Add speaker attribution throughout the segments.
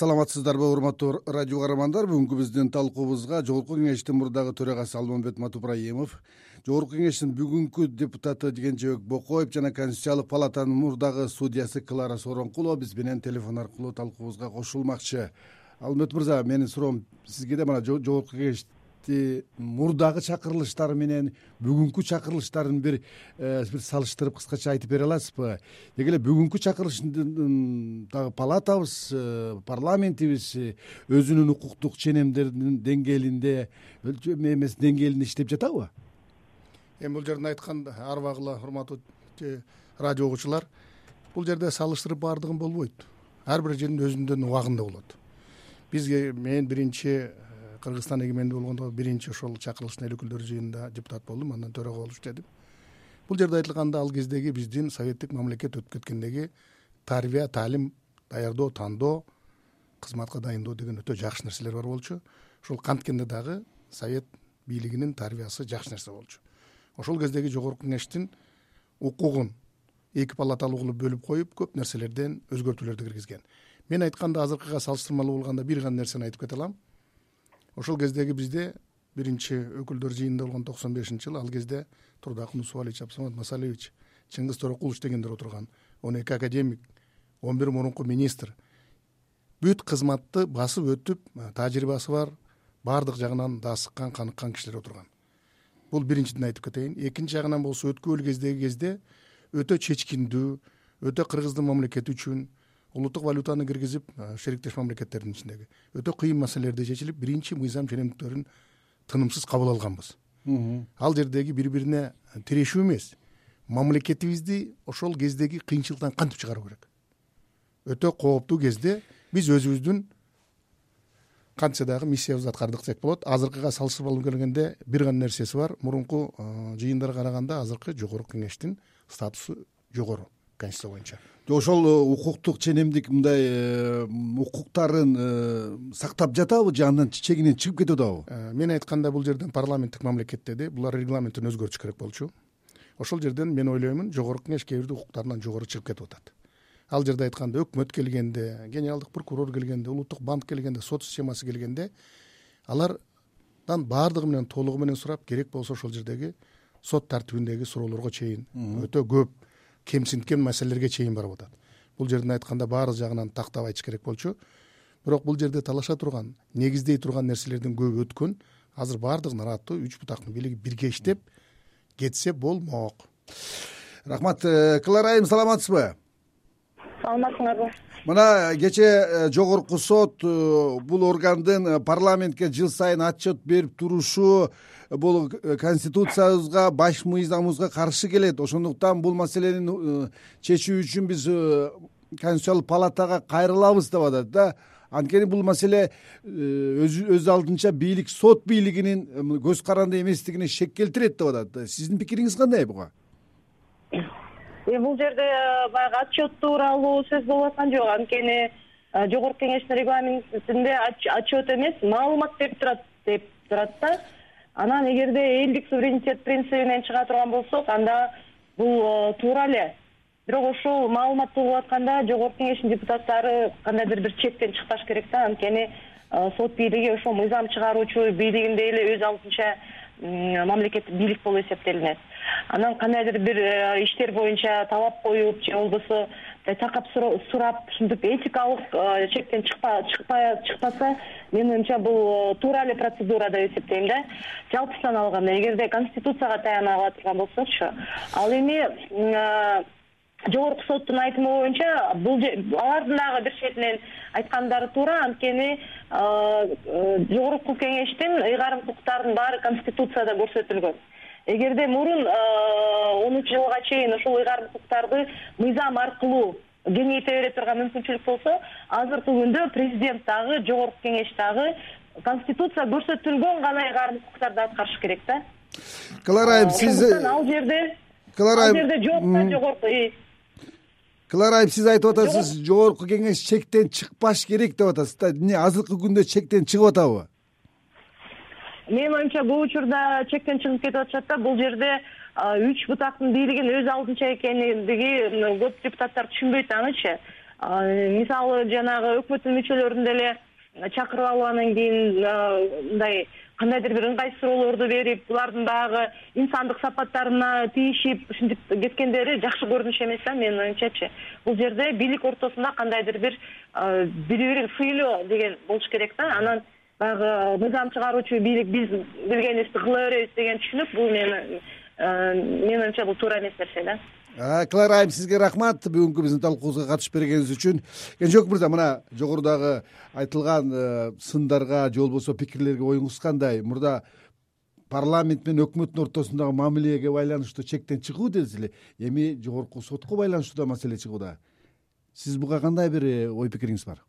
Speaker 1: саламатсыздарбы урматтуу радио каармандар? Бүгүнкү биздин талкуубузга жогорку кеңештин мурдагы төрагасы алмамбет матупраимов жогорку кеңештин бүгүнкү депутаты кенжебек бокоев жана конституциялык палатанын мурдагы судьясы клара сооронкулова биз менен телефон аркылуу талкуубузга кошулмакчы. Алмамбет мырза менин суроом сизге да мына жогорку кеңеш мурдагы чакырылыштары менен бүгүнкү чакырылыштарын бир э, бир салыштырып кыскача айтып бере аласызбы? Деги эле бүгүнкү чакырылыштын дагы палатабыз э, парламентибиз э, өзүнүн укуктук ченемдеринин деңгээлинде эмес деңгээлинде иштеп жатабы?
Speaker 2: Эми бул жерден айтканда арбагыла урматтуу радио угуучулар бул жерде салыштырып баардыгын болбойт. Ар бир жердин өзүнүн убагында болот. Бизге мен биринчи кыргызстан эгемендүү болгондо биринчи ошол чакырылыштын эл өкүлдөрү жыйынында депутат болдум андан төрага болуп иштедим бул жерде айтылганда ал кездеги биздин советтик мамлекет өтүп кеткендеги тарбия таалим даярдоо тандоо кызматка дайындоо деген өтө жакшы нерселер бар болчу. Ошол канткенде дагы совет бийлигинин тарбиясы жакшы нерсе болчу. Ошол кездеги жогорку кеңештин укугун эки палаталуу кылып бөлүп коюп көп нерселерден өзгөртүүлөрдү киргизген. Мен айтканда азыркыга салыштырмалуу болгондо бир гана нерсени айтып кете алам ошол кездеги бизде биринчи өкүлдөр жыйынында болгон токсон бешинчи жылы ал кезде турдакул нусубалиевич абсамат масалиевич чыңгыз торокулович дегендер отурган. Он эки академик он бир мурунку министр. Бүт кызматты басып өтүп тажрыйбасы бар баардык жагынан даасыккан каныккан кишилер отурган. Бул биринчиден айтып кетейин. Экинчи жагынан болсо өткүлүү кездеги кезде өтө чечкиндүү өтө кыргыздын мамлекети үчүн улуттук валютаны киргизип шериктеш мамлекеттердин ичиндеги. Өтө кыйын маселелерди чечилип биринчи мыйзам ченемдиктерин тынымсыз кабыл алганбыз. Ал жердеги бири бирине тирешүү эмес. Мамлекетибизди ошол кездеги кыйынчылыктан кантип чыгаруу керек? Өтө кооптуу кезде биз өзүбүздүн кантсе дагы миссиябызды аткардык десек болот. Азыркыга салыштырмалуу келгенде бир гана нерсеси бар. Мурунку жыйындарга караганда азыркы жогорку кеңештин статусу жогору. Конституция боюнча
Speaker 1: ошол э, укуктук ченемдик мындай э, укуктарын э, сактап жатабы же андан чегинен чыгып кетип атабы
Speaker 2: мен айтканда бул жерден парламенттик мамлекет деди булар регламентин өзгөртүш керек болчу. Ошол жерден мен ойлоймун жогорку кеңеш кээ бирде укуктарынан жогору чыгып кетип атат. Ал жерде айтканда өкмөт келгенде генералдык прокурор келгенде улуттук банк келгенде сот системасы келгенде алардан баардыгы менен толугу менен сурап керек болсо ошол жердеги сот тартибиндеги суроолорго чейин. Өтө көп кемсинткен маселелерге чейин барып атат. Бул жерден айтканда баары жагынан тактап айтыш керек болчу. Бирок бул жерде талаша турган негиздей турган нерселердин көбү ыткөн азыр баардыгын ырааттуу үч бутактын бийлиги бирге иштеп кетсе болмок.
Speaker 1: Рахмат э, клара айым саламатсызбы?
Speaker 3: Саламатсыңарбы
Speaker 1: мына кечээ э, жогорку сот э, бул органдын парламентке жыл сайын отчет берип турушу бул э, конституциябызга баш мыйзамыбызга каршы келет. Ошондуктан бул маселени э, чечүү үчүн биз э, конституциялык палатага кайрылабыз деп атат да. Анткени бул маселе өз алдынча бийлик сот бийлигинин көз каранды эместигине шек келтирет деп атат сиздин пикириңиз кандай буга
Speaker 3: бул жерде баягы отчет тууралуу сөз болуп аткан жок. Анткени жогорку кеңештин регламентинде отчет эмес маалымат берип турат деп турат да. Анан эгерде элдик суверенитет принцибинен чыга турган болсок анда бул э, туура эле. Бирок ошол маалыматты угуп атканда жогорку кеңештин депутаттары кандайдыр бир чектен чыкпаш керек да. Анткени э, сот бийлиги ошол мыйзам чыгаруучу бийлигиндей эле өз алдынча мамлекеттик бийлик болуп эсептелинет анан кандайдыр бир э, иштер боюнча талап коюп же болбосо такап сурап ушинтип этикалык э, чектен чыкпаса менин оюмча бул э, туура эле процедура деп эсептейм да. Жалпысынан алганда эгерде конституцияга таяна ала турган болсокчу ал эми э, жогорку соттун айтымы боюнча бул алардын дагы бир четинен айткандары туура анткени жогорку кеңештин ыйгарым укуктарынын баары конституцияда көрсөтүлгөн эгерде мурун онунчу жылга чейин ошол ыйгарым укуктарды мыйзам аркылуу кеңейте бере турган мүмкүнчүлүк болсо азыркы күндө президент дагы жогорку кеңеш дагы конституция көрсөтүлгөн гана ыйгарым укуктарды аткарыш керек да.
Speaker 1: Клара айым сиз
Speaker 3: ал жерде клара айым ал жерде жок да жогорку
Speaker 1: клара айым сиз айтып атасыз жогорку кеңеш чектен чыкпаш керек деп атасыз да. Эмне азыркы күндө чектен чыгып атабы
Speaker 3: менин оюмча көп учурда чектен чыгып кетип атышат да бул жерде үч бутактын бийлигин өз алдынча экендиги көп депутаттар түшүнбөйт анычы мисалы жанагы өкмөттүн мүчөлөрүн деле чакырып алып анан кийин мындай кандайдыр бир ыңгайсыз суроолорду берип булардын баягы инсандык сапаттарына тийишип ушинтип кеткендери жакшы көрүнүш эмес да менин оюмчачы. Бул жерде бийлик ортосунда кандайдыр бир бири бирин сыйлоо деген болуш керек да. Анан баягы мыйзам чыгаруучу бийлик биз билгенибизди кыла беребиз деген түшүнүк бул мени менин оюмча бул туура эмес нерсе да.
Speaker 1: Клара айым сизге рахмат. Бүгүнкү биздин талкуубузга катышып бергениңиз үчүн. Кенжебек мырза мына жогорудагы айтылган э, сындарга же болбосо пикирлерге оюңуз кандай мурда парламент менен өкмөттүн ортосундагы мамилеге байланыштуу чектен чыгуу дедиз эле эми жогорку сотко байланыштуу да маселе чыгууда. Сиз буга кандай бир э, ой пикириңиз бар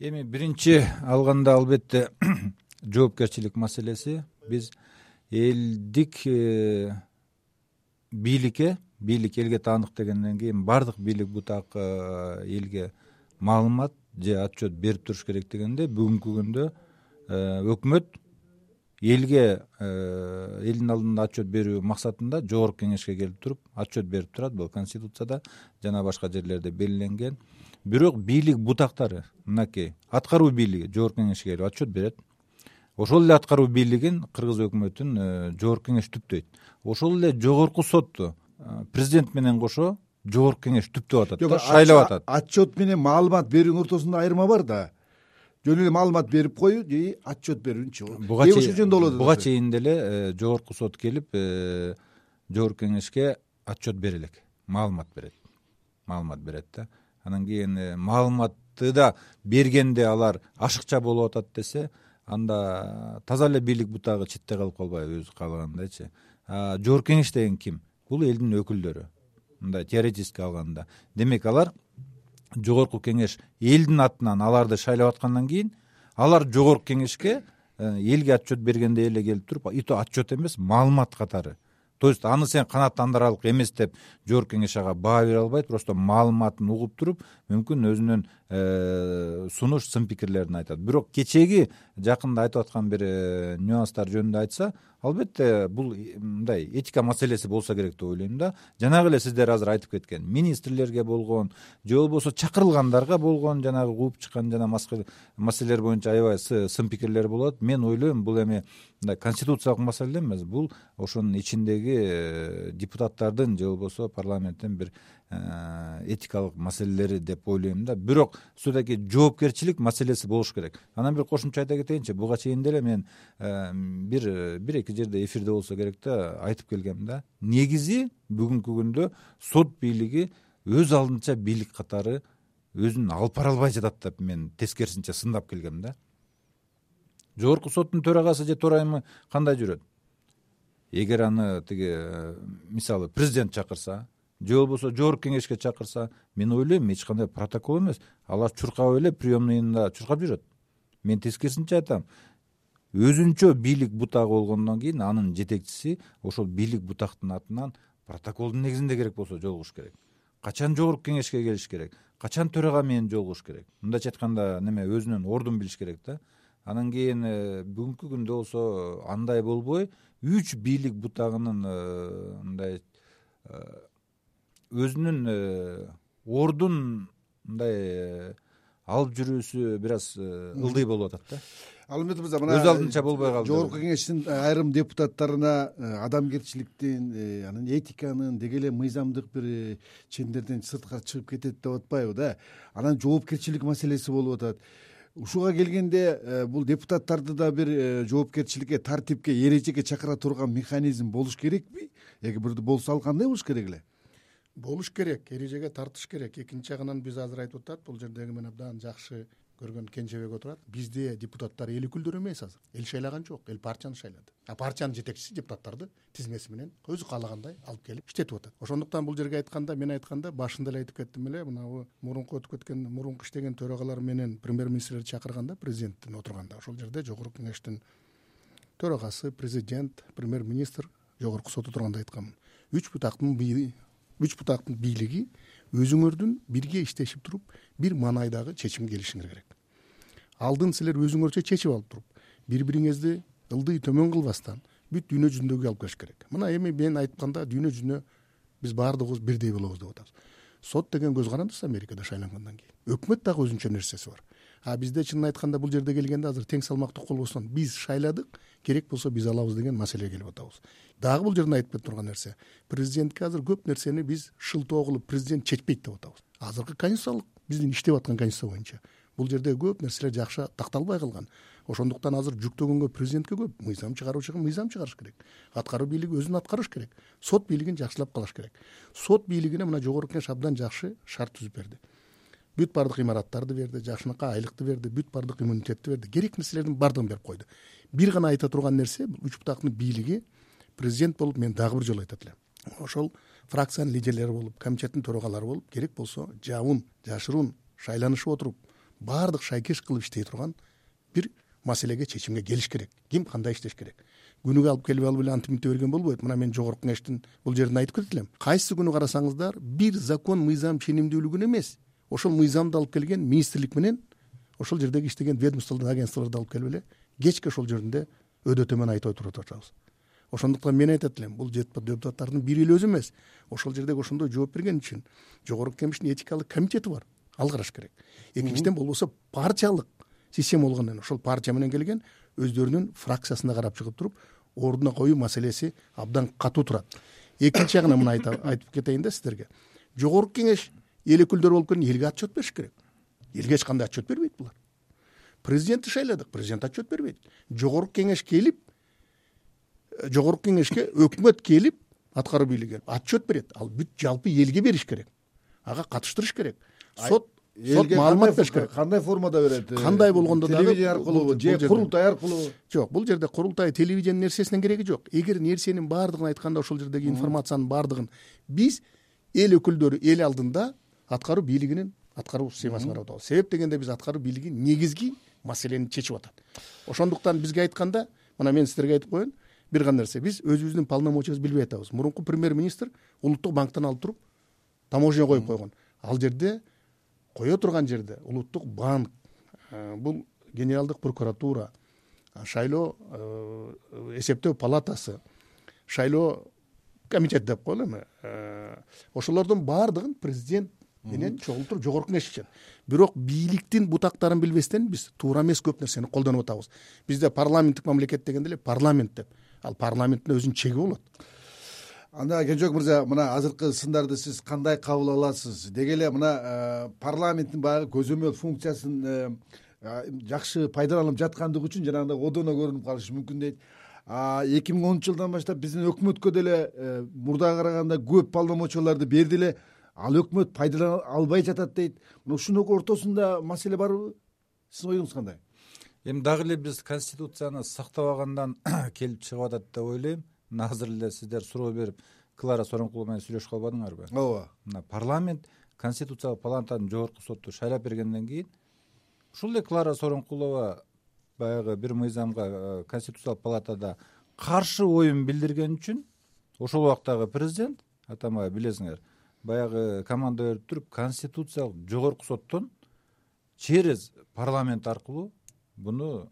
Speaker 4: эми биринчи алганда албетте жоопкерчилик маселеси. Биз элдик э, бийликке бийлик элге таандык дегенден кийин баардык бийлик бутак э, элге маалымат же отчет берип туруш керек дегенде бүгүнкү күндө э, өкмөт элге элдин алдында отчет берүү максатында жогорку кеңешке келип туруп отчет берип турат. Бул конституцияда жана башка жерлерде белгиленген бирок бийлик бутактары мынакей аткаруу бийлиги жогорку кеңешке келип отчет берет ошол эле аткаруу бийлигин кыргыз өкмөтүн жогорку кеңеш түптөйт. Ошол эле жогорку сотту президент менен кошо жогорку кеңеш түптөп атат да шайлап атат.
Speaker 1: отчет менен маалымат берүүнүн ортосунда айырма бар да. Жөн эле маалымат берип коюу же отчет берүүнүчү
Speaker 4: буга ошол жөнүндө болот буга чейин деле э, жогорку сот келип э, жогорку кеңешке отчет бере элек маалымат берет маалымат берет да анан кийин э, маалыматты да бергенде алар ашыкча болуп атат десе анда таза эле бийлик бутагы четте калып калбайбы өзү каалагандайчы жогорку кеңеш деген ким? Бул элдин өкүлдөрү мындай теоретически алганда. Демек алар жогорку кеңеш элдин атынан аларды шайлап аткандан кийин алар жогорку кеңешке э, элге отчет бергендей эле келип туруп и то отчет эмес маалымат катары то есть аны сен канааттандырарлык эмес деп жогорку кеңеш ага баа бере албайт просто маалыматын угуп туруп мүмкүн өзүнүн э, сунуш сын пикирлерин айтат. Бирок кечээги жакында айтып аткан бир э, нюанстар жөнүндө айтса албетте бул мындай этика маселеси болсо керек деп ойлойм да. Жанагы эле сиздер азыр айтып кеткен министрлерге болгон же болбосо чакырылгандарга болгон жанагы кууп чыккан жана маселелер боюнча аябай сын пикирлер болот. Мен ойлойм бул эми мындай конституциялык маселе эмес бул ошонун ичиндеги э, депутаттардын же болбосо парламенттин бир этикалык маселелери деп ойлойм да. Бирок все таки жоопкерчилик маселеси болуш керек. Анан бир кошумча айта кетейинчи буга чейин деле мен э, бир бир эки жерде эфирде болсо керек да айтып келгем да. Негизи бүгүнкү күндө сот бийлиги өз алдынча бийлик катары өзүн алып бара албай жатат деп мен тескерисинче сындап келгем да. Жогорку соттун төрагасы же төрайымы кандай жүрөт? Эгер аны тиги э, мисалы президент чакырса же болбосо жогорку кеңешке чакырса мен ойлойм эч кандай протокол эмес. Алар чуркап эле приемныйында чуркап жүрөт. Мен тескерисинче айтам. Өзүнчө бийлик бутагы болгондон кийин анын жетекчиси ошол бийлик бутактын атынан протоколдун негизинде керек болсо жолугуш керек. Качан жогорку кеңешке келиш керек? Качан төрага менен жолугуш керек? Мындайча айтканда неме өзүнүн ордун билиш керек да. Анан кийин э, бүгүнкү күндө болсо андай болбой үч бийлик бутагынын э, мындай э, өзүнүн э, ордун мындай э, алып жүрүүсү бир аз э, ылдый болуп атат да.
Speaker 1: Алмет мырза мына
Speaker 4: өз алдынча болбой калды.
Speaker 1: Жогорку кеңештин айрым депутаттарына адамгерчиликтин анан этиканын деги эле мыйзамдык бир чендерден сырткары чыгып кетет деп атпайбы да. Анан жоопкерчилик маселеси болуп атат. Ушуга келгенде бул депутаттарды да бир жоопкерчиликке тартипке эрежеге чакыра турган механизм болуш керекпи? Эгер болсо ал кандай болуш керек эле
Speaker 2: болуш керек эрежеге тартыш керек. Экинчи жагынан биз азыр айтып атат бул жердеги мен абдан жакшы көргөн кенжебек отурат. Бизде депутаттар эл өкүлдөрү эмес азыр. Эл шайлаган жок эл партияны шайлады. А партиянын жетекчиси депутаттарды тизмеси менен өзү каалагандай алып келип иштетип атат. Ошондуктан бул жерге айтканда мен айтканда башында эле айтып кеттим эле мынабу мурунку өтүп кеткен мурунку иштеген төрагалар менен премьер министрлерди чакырганда президенттин отурганда ошол жерде жогорку кеңештин төрагасы президент премьер министр жогорку сот отурганда айтканмын үч бутактын үч бутактын бийлиги өзүңөрдүн бирге иштешип туруп бир маанайдагы чечимге келишиңер керек. Алдын силер өзүңөрчө чечип алып туруп бири бириңерди ылдый төмөн кылбастан бүт дүйнө жүзүндөгү алып келиш керек. Мына эми мен айтканда дүйнө жүзүнө биз баардыгыбыз бирдей болобуз деп атабыз. Сот деген көз карандысыз америкада шайлангандан кийин. Өкмөт дагы өзүнчө нерсеси бар а бизде чынын айтканда бул жерде келгенде азыр тең салмактуу колбостон биз шайладык керек болсо биз алабыз деген маселеге келип атабыз. Дагы бул жерден айтып турган нерсе президентке азыр көп нерсени биз шылтоо кылып президент чечпейт деп атабыз. Азыркы конституциялык биздин иштеп аткан конституция боюнча бул жерде көп нерселер жакшы такталбай калган. Ошондуктан азыр жүктөгөнгө президентке көп мыйзам чыгаруучуга мыйзам чыгарыш керек. Аткаруу бийлиги өзүн аткарыш керек. Сот бийлигин жакшылап калыш керек. Сот бийлигине мына жогорку кеңеш абдан жакшы шарт түзүп берди бүт баардык имараттарды берди жакшынакай айлыкты берди бүт баардык иммунитетти берди. Керек нерселердин баардыгын берип койду. Бир гана айта турган нерсе үч бутактын бийлиги президент болуп мен дагы бир жолу айтат элем ошол фракциянын лидерлери болуп комитеттин төрагалары болуп керек болсо жабын жашыруун шайланышып отуруп баардык шайкеш кылып иштей турган бир маселеге чечимге келиш керек. Ким кандай иштеш керек? Күнүгө алып келип алып эле антип мынтип берген болбойт. Мына мен жогорку кеңештин бул жеринде айтып кетет элем кайсы күнү карасаңыздар бир закон мыйзам ченемдүүлүгүн эмес ошол мыйзамды алып келген министрлик менен ошол жердеги иштеген ведомстволор агентстволорду алып келип эле кечке ошол жеринде өдө төмөн айтып отуруп атабыз ошондуктан мен айтат элем бул депутаттардын бири эле өзү эмес. Ошол жердеги ошондой жооп берген үчүн жогорку кеңештин этикалык комитети бар ал караш керек экинчиден болбосо партиялык система болгондон кийин ошол партия менен келген өздөрүнүн фракциясында карап чыгып туруп ордуна коюу маселеси абдан катуу турат. Экинчи жагынан мына айтып кетейин да сиздерге. Жогорку кеңеш эл өкүлдөрү болуп келгенде элге отчет бериш керек. Элге эч кандай отчет бербейт булар. Президентти шайладык президент отчет бербейт. Жогорку кеңеш келип э, жогорку кеңешке өкмөт келип аткаруу бийлиги келип отчет берет. Ал бүт жалпы элге бериш керек. Ага катыштырыш керек. Сот сот маалымат бериш керек.
Speaker 1: кандай формада берет
Speaker 2: кандай болгондо дагы
Speaker 1: телевидение аркылуубу же курултай аркылуубу
Speaker 2: жок бул жерде курултай телевидение нерсесинин кереги жок. Эгер нерсенин баардыгын айтканда ошол жердеги информациянын баардыгын биз эл өкүлдөрү эл алдында аткаруу бийлигинин аткаруу системасын карап атабыз. Себеп дегенде биз аткаруу бийлиги негизги маселени чечип атат. Ошондуктан бизге айтканда мына мен сиздерге айтып коеюн бир гана нерсе. Биз өзүбүздүн полномочиябызды билбей атабыз. Мурунку премьер министр улуттук банктан алып туруп таможня коюп койгон. Ал жерде кое турган жерде улуттук банк э, бул генералдык прокуратура шайлоо э, эсептөө палатасы шайлоо комитет деп коелу эми ошолордун баардыгын президент менен туруп жогорку кеңеш ичет. Бирок бийликтин бутактарын билбестен биз туура эмес көп нерсени колдонуп атабыз. Бизде парламенттик мамлекет дегенде эле парламент деп. Ал парламенттин өзүнүн чеги болот.
Speaker 1: Анда кенжебек мырза мына азыркы сындарды сиз кандай кабыл аласыз? Деги эле мына э, парламенттин баягы көзөмөл функциясын э, жакшы пайдаланып жаткандыгы үчүн жанагындай одоно көрүнүп калышы мүмкүн дейт. Эки миң онунчу жылдан баштап биздин өкмөткө деле мурдага караганда көп полномочияларды берди эле ал өкмөт пайдалана албай жатат дейт. Мына ушунун ортосунда маселе барбы сиздин оюңуз кандай?
Speaker 4: Эми дагы эле биз конституцияны сактабагандан келип чыгып атат деп ойлойм. Мына азыр эле сиздер суроо берип клара сооронкулова менен сүйлөшүп калбадыңарбы?
Speaker 1: Ооба.
Speaker 4: Мына парламент конституциялык палатанын жогорку сотту шайлап бергенден кийин ушул эле клара сооронкулова баягы бир мыйзамга э, конституциялык палатада каршы оюн билдирген үчүн ошол убактагы президент атамбаев билесиңер баягы команда берип туруп конституциялык жогорку соттон через парламент аркылуу буну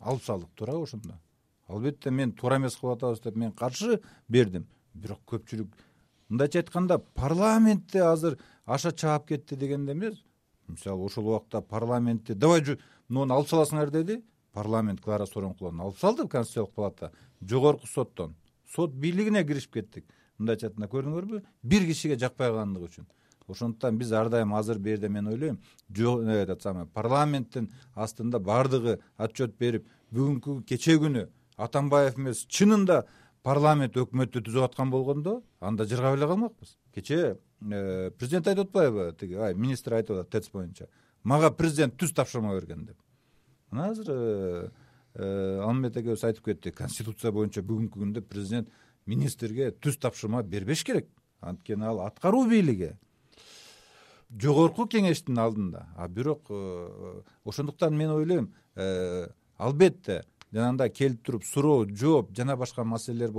Speaker 4: алып салдык туурабы ошондо. Албетте мен туура эмес кылып атабыз деп мен каршы бердим. Бирок көпчүлүк мындайча айтканда парламентте азыр аша чаап кетти дегенде эмес мисалы ошол убакта парламентти давай муну алып саласыңар деди парламент клара сооронкуловну алып салды конституциялык палата. Жогорку соттон. Сот бийлигине киришип кеттик мындайча айтканда көрдүңөрбү бир кишиге жакпай калгандыгы үчүн. Ошондуктан биз ар дайым азыр бул жерде мен ойлойм этот самый парламенттин астында баардыгы отчет берип бүгүнкү кечээ күнү атамбаев эмес чынында парламент өкмөттү түзүп аткан болгондо анда жыргап эле калмакпыз. Кечээ э, президент айтып атпайбы тиги министр айтып атат тэц боюнча мага президент түз тапшырма берген деп. Мына азыр э, э, алмамбет экөөбүз айтып кетти конституция боюнча бүгүнкү күндө президент министрге түз тапшырма бербеш керек. Анткени ал аткаруу бийлиги. Жогорку кеңештин алдында а бирок э, ошондуктан мен ойлойм э, албетте жанагындай келип туруп суроо жооп жана башка маселелер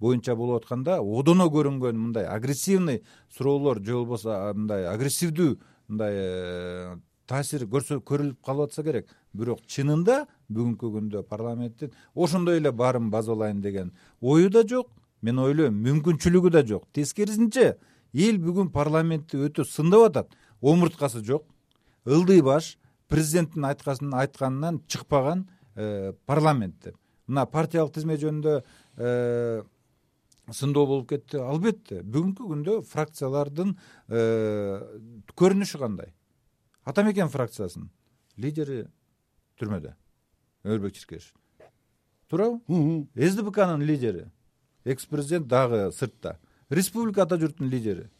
Speaker 4: боюнча болуп атканда одоно көрүнгөн мындай агрессивный суроолор же болбосо мындай агрессивдүү мындай э, таасир көрүлүп калып атса керек. Бирок чынында бүгүнкү күндө парламенттин ошондой эле баарын базалайын деген ою да жок мен ойлойм мүмкүнчүлүгү да жок. Тескерисинче эл бүгүн парламентти өтө сындап атат. Омурткасы жок. ылдый баш президенттин айтканынан чыкпаган э, парламент деп. Мына партиялык тизме жөнүндө э, сындоо болуп кетти. Албетте бүгүнкү күндө фракциялардын көрүнүшү кандай? Ата мекен фракциясынын лидери түрмөдө өмүрбек чиркешев туурабы? Сдпкнын лидери экс президент дагы сыртта. Республика ата журттун лидери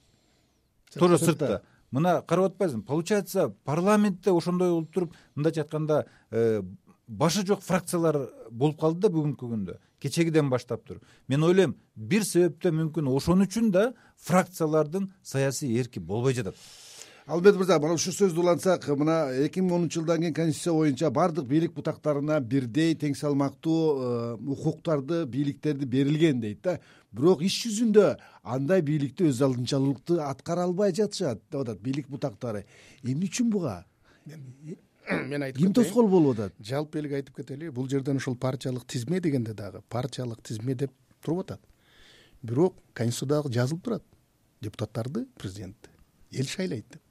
Speaker 4: тоже сыртта. мына карап атпайсыңбы получается парламентте ошондой болуп туруп мындайча айтканда э, башы жок фракциялар болуп калды да бүгүнкү күндө. Кечэгиден баштап туруп. Мен ойлойм бир себептен мүмкүн ошон үчүн да фракциялардын саясий эрки болбой жатат
Speaker 1: албет мырза мына ушул сөздү улантсак мына эки миң онунчу жылдан кийин конституция боюнча баардык бийлик бутактарына бирдей тең салмактуу э, укуктарды бийликтерди берилген дейт да. Бирок иш жүзүндө андай бийликти өз алдынча ылыктуу аткара албай жатышат деп атат бийлик бутактары. Эмне үчүн буга?
Speaker 2: Мен айтып
Speaker 1: ким тоскоол болуп атат?
Speaker 2: Жалпы элге айтып кетели бул жерден ушул партиялык тизме дегенде дагы партиялык тизме деп туруп атат. Бирок конституцияда жазылып турат депутаттарды президентти. Эл шайлайт деп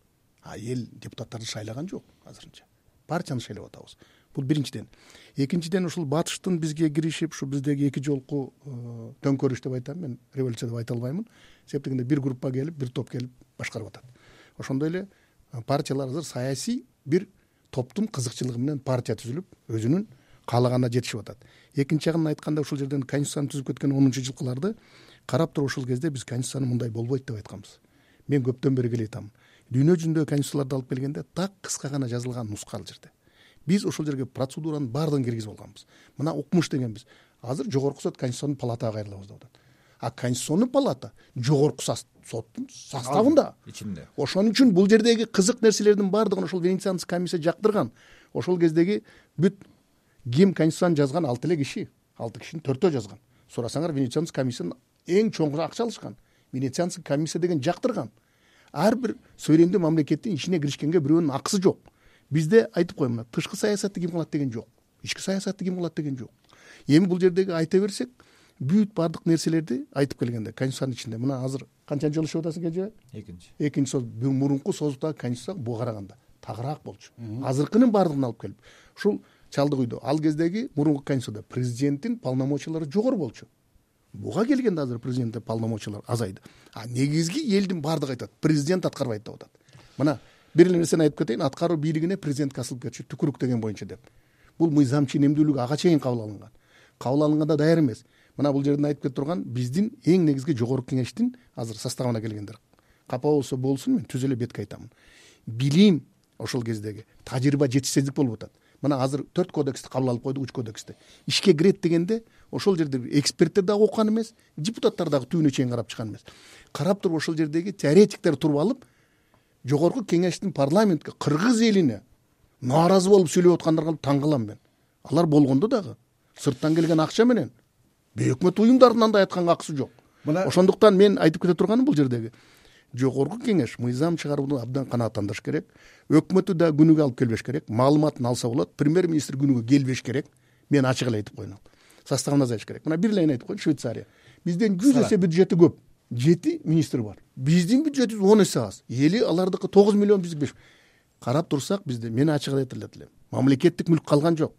Speaker 2: а эл депутаттарды шайлаган жок азырынча. Партияны шайлап атабыз. Бул биринчиден. Экинчиден ушул батыштын бизге киришип ушу биздеги эки жолку э, төңкөрүш деп айтам мен революция деп айта албаймын себеп дегенде бир группа келип бир топ келип башкарып атат. Ошондой эле э, партиялар азыр саясий бир топтун кызыкчылыгы менен партия түзүлүп өзүнүн каалаганына жетишип атат. Экинчи жагын айтканда ушул жерден конституцияны түзүп кеткен онунчу жылкыларды карап туруп ушул кезде биз конституцияны мындай болбойт деп айтканбыз. Мен көптөн бери келе атам дүйнө жүзүндөгү конституцияларды алып келгенде так кыска гана жазылган нуска ал жерде. Биз ошол жерге процедуранын баардыгын киргизип алганбыз. Мына укмуш дегенбиз. Азыр жогорку сот конституционный палатага кайрылабыз деп атат. А конституционный палата жогорку соттун составында.
Speaker 4: Ичинде.
Speaker 2: Ошон үчүн бул жердеги кызык нерселердин баардыгын ошол венецианский комиссия жактырган. Ошол кездеги бүт ким конституцияны жазган алты эле киши алты кишинин төртөө жазган. Сурасаңар венецианский комиссиядан эң чоң акча алышкан. Венецианский комиссия деген жактырган ар бир суверендүү мамлекеттин ишине киришкенге бирөөнүн акысы жок. Бизде айтып коеюн мына тышкы саясатты ким кылат деген жок. Ички саясатты ким кылат деген жок. Эми бул жердеги айта берсек бүт баардык нерселерди айтып келгенде конституциянын ичинде. Мына азыр канчанчы жолу иштеп атасың кенжебай
Speaker 4: экинчи.
Speaker 2: Экинчи мурунку созувдагы конституция буга караганда. Тагыраак болчу. Азыркынын баардыгын алып келип ушул чалдык үйдө. Ал кездеги мурунку конституцияда президенттин полномочиялары жогору болчу буга келгенде азыр президентте полномочиялар азайды. А негизги элдин баардыгы айтат президент аткарбайт деп атат. Мына бир эле нерсени айтып кетейин аткаруу бийлигине президентке асылып кетчү түкүрүк деген боюнча деп. Бул мыйзам ченемдүүлүгү ага чейин кабыл алынган. Кабыл алынганда даяр эмес. Мына бул жерден айтып кетип турган биздин эң негизги жогорку кеңештин азыр составына келгендер. Капа болсо болсун мен түз эле бетке айтамын билим ошол кездеги тажрыйба жетишсиздик болуп атат. Мына азыр төрт кодексти кабыл алып койдук үч кодексти. Ишке кирет дегенде ошол жерде эксперттер дагы окуган эмес депутаттар дагы түбүнө чейин карап чыккан эмес. Карап туруп ошол жердеги теоретиктер туруп алып жогорку кеңештин парламентке кыргыз элине нааразы болуп сүйлөп аткандарга таң калам мен. Алар болгондо дагы. Сырттан келген акча менен бейөкмөт уюмдардын андай айтканга акысы жок. Мына ошондуктан мен айтып кете турганым бул жердеги. Жогорку кеңеш мыйзам чыгарууну абдан канааттандырыш керек. Өкмөттү да күнүгө алып келбеш керек. Маалыматын алса болот. Премьер министр күнүгө келбеш керек. Мен ачык эле айтып коеюн составын азайтыш керек. Мына бир эле айтып коеюн швейцария. Бизден жүз эсе бюджети көп. Жети министр бар. Биздин бюджетибиз он эсе аз. Эли алардыкы тогуз миллион биздики беш. Карап турсак бизде мен ачык эле айтып эле мамлекеттик мүлк калган жок.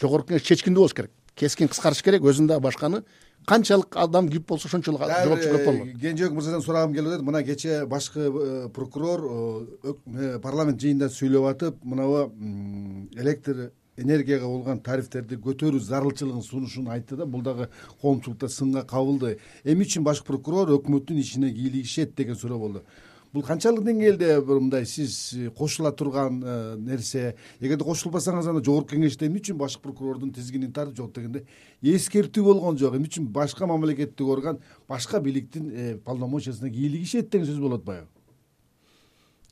Speaker 2: Жогорку кеңеш чечкиндүү болуш керек. Кескин кыскартыш керек өзүн дагы башканы. Канчалык адам күйүп болсо ошончолук жоопчу көп болот.
Speaker 1: Кенжебек мырзадан сурагым келип атат. Мына кечээ башкы э, прокурор э, э, парламент жыйынында сүйлөп атып мынабу электр энергияга болгон тарифтерди көтөрүү зарылчылыгын сунушун айтты да бул дагы коомчулукта сынга кабылды. Эмне үчүн баш прокурор өкмөттүн ишине кийлигишет деген суроо болду. Бул канчалык деңгээлде мындай сиз кошула турган э, нерсе эгерде кошулбасаңыз анда жогорку кеңеште эмне үчүн баш прокурордун тизгинин тартып жок дегенде эскертүү болгон жок. Эмне үчүн башка мамлекеттик орган башка бийликтин э, полномочиясына кийлигишет деген сөз болуп атпайбы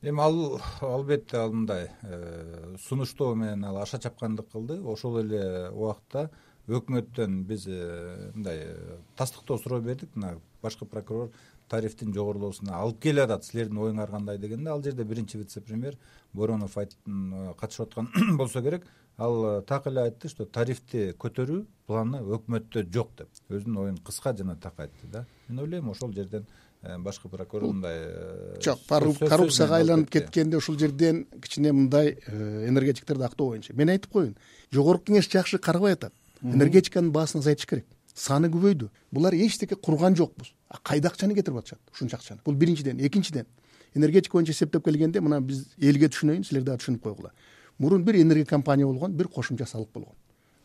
Speaker 4: эми ал албетте ал мындай э, сунуштоо менен ал аша чапкандык кылды. Ошол эле убакта өкмөттөн биз мындай тастыктоо суроо бердик. Мына башкы прокурор тарифтин жогорулоосуна алып келе атат силердин оюңар кандай дегенде. Ал жерде биринчи вице премьер боронов катышып аткан болсо керек. Ал так эле айтты что тарифти көтөрүү планы өкмөттө жок деп. Өзүнүн оюн кыска жана так айтты да. Мен ойлойм ошол жерден э, башкы прокурор мындай
Speaker 2: э, жок коррупцияга айланып кеткенде ушул жерден кичине мындай э, энергетиктерди актоо боюнча. Мен айтып коеюн жогорку кеңеш жакшы карабай атат. Энергетиканын баасын азайтыш керек саны көбөйдү булар эчтеке курган жокпуз кайда акчаны кетирип атышат? Ушунча акчаны. Бул биринчиден экинчиден. Энергетика боюнча эсептеп келгенде мына биз элге түшүнөйүн силер дагы түшүнүп койгула. Мурун бир энергия компания болгон бир кошумча салык болгон.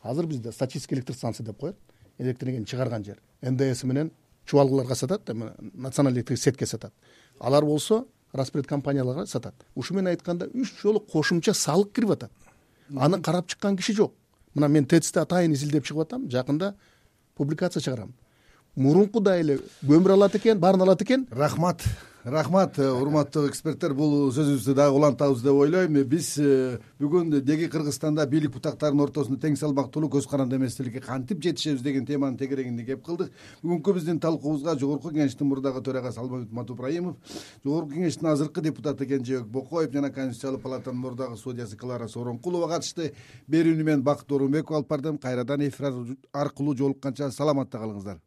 Speaker 2: Азыр бизде статистика электр станция деп коет. Электр энергияны чыгарган жер. Ндс менен чубалгыларга сатат национальный электрик сетке сатат. Алар болсо распред компанияларга сатат. Ушу менен айтканда үч жолу кошумча салык кирип атат. Аны карап чыккан киши жок. Мына мен тэцти атайын изилдеп чыгып атам жакында публикация чыгарам. Мурункудай эле көмүр алат экен баарын алат экен.
Speaker 1: Рахмат рахмат э, урматтуу эксперттер бул сөзүбүздү дагы улантабыз деп ойлойм. Биз э, бүгүн деги кыргызстанда бийлик бутактарынын ортосунда тең салмактуулук көз каранды эместикке кантип жетишебиз деген теманын тегерегинде кеп кылдык. Бүгүнкү биздин талкуубузга жогорку кеңештин мурдагы төрагасы алмамбет матупраимов жогорку кеңештин азыркы депутаты кенжебек бокоев жана конституциялык палатанын мурдагы судьясы клара сооронкулова катышты. Берүүнү мен бакыт оорунбеков алып бардым. Кайрадан эфир аркылуу жолукканча саламатта калыңыздар